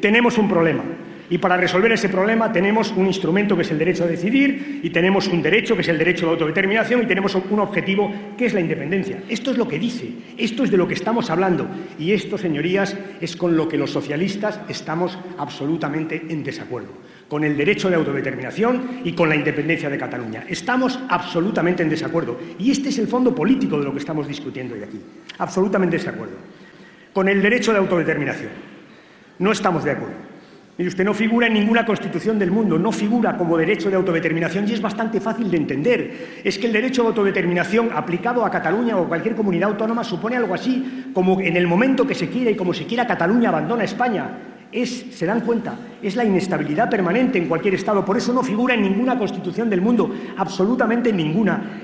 Tenemos un problema y para resolver ese problema tenemos un instrumento que es el derecho a decidir y tenemos un derecho que es el derecho de autodeterminación y tenemos un objetivo que es la independencia. Esto es lo que dice, esto es de lo que estamos hablando y esto, señorías, es con lo que los socialistas estamos absolutamente en desacuerdo, con el derecho de autodeterminación y con la independencia de Cataluña. Estamos absolutamente en desacuerdo y este es el fondo político de lo que estamos discutiendo hoy aquí. Absolutamente en desacuerdo. Con el derecho de autodeterminación. No estamos de acuerdo. Mire usted, no figura en ninguna constitución del mundo, no figura como derecho de autodeterminación y es bastante fácil de entender. Es que el derecho de autodeterminación aplicado a Cataluña o cualquier comunidad autónoma supone algo así como en el momento que se quiera y como se quiera Cataluña abandona España. Es, se dan cuenta, es la inestabilidad permanente en cualquier Estado. Por eso no figura en ninguna constitución del mundo, absolutamente en ninguna.